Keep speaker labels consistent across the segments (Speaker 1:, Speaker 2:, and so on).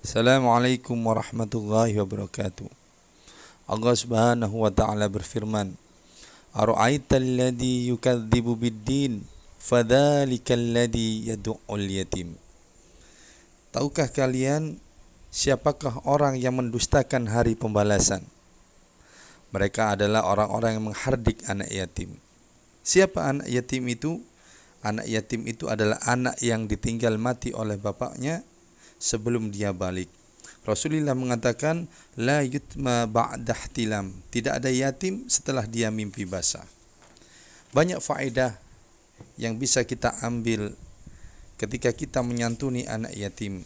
Speaker 1: Assalamualaikum warahmatullahi wabarakatuh. Allah Subhanahu wa taala berfirman, "Ara'aita alladhi yukadzibu bid-din, fadzalika alladhi yad'ul yatim." Tahukah kalian siapakah orang yang mendustakan hari pembalasan? Mereka adalah orang-orang yang menghardik anak yatim. Siapa anak yatim itu? Anak yatim itu adalah anak yang ditinggal mati oleh bapaknya sebelum dia balik. Rasulullah mengatakan la yutma ba'dah tilam. Tidak ada yatim setelah dia mimpi basah. Banyak faedah yang bisa kita ambil ketika kita menyantuni anak yatim.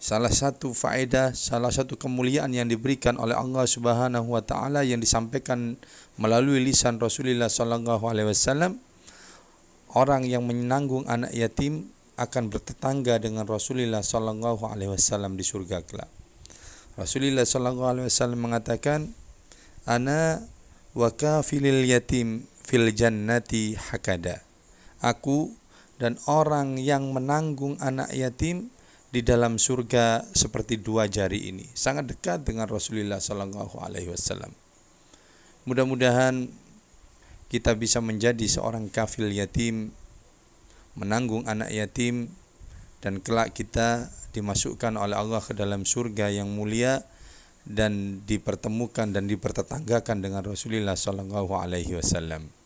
Speaker 1: Salah satu faedah, salah satu kemuliaan yang diberikan oleh Allah Subhanahu wa taala yang disampaikan melalui lisan Rasulullah sallallahu alaihi wasallam orang yang menanggung anak yatim akan bertetangga dengan Rasulullah sallallahu alaihi wasallam di surga kelak. Rasulullah sallallahu alaihi wasallam mengatakan ana wa kafilil yatim fil jannati hakada. Aku dan orang yang menanggung anak yatim di dalam surga seperti dua jari ini sangat dekat dengan Rasulullah Sallallahu Alaihi Wasallam. Mudah-mudahan kita bisa menjadi seorang kafil yatim, menanggung anak yatim, dan kelak kita dimasukkan oleh Allah ke dalam surga yang mulia dan dipertemukan dan dipertetanggakan dengan Rasulullah Sallallahu Alaihi Wasallam.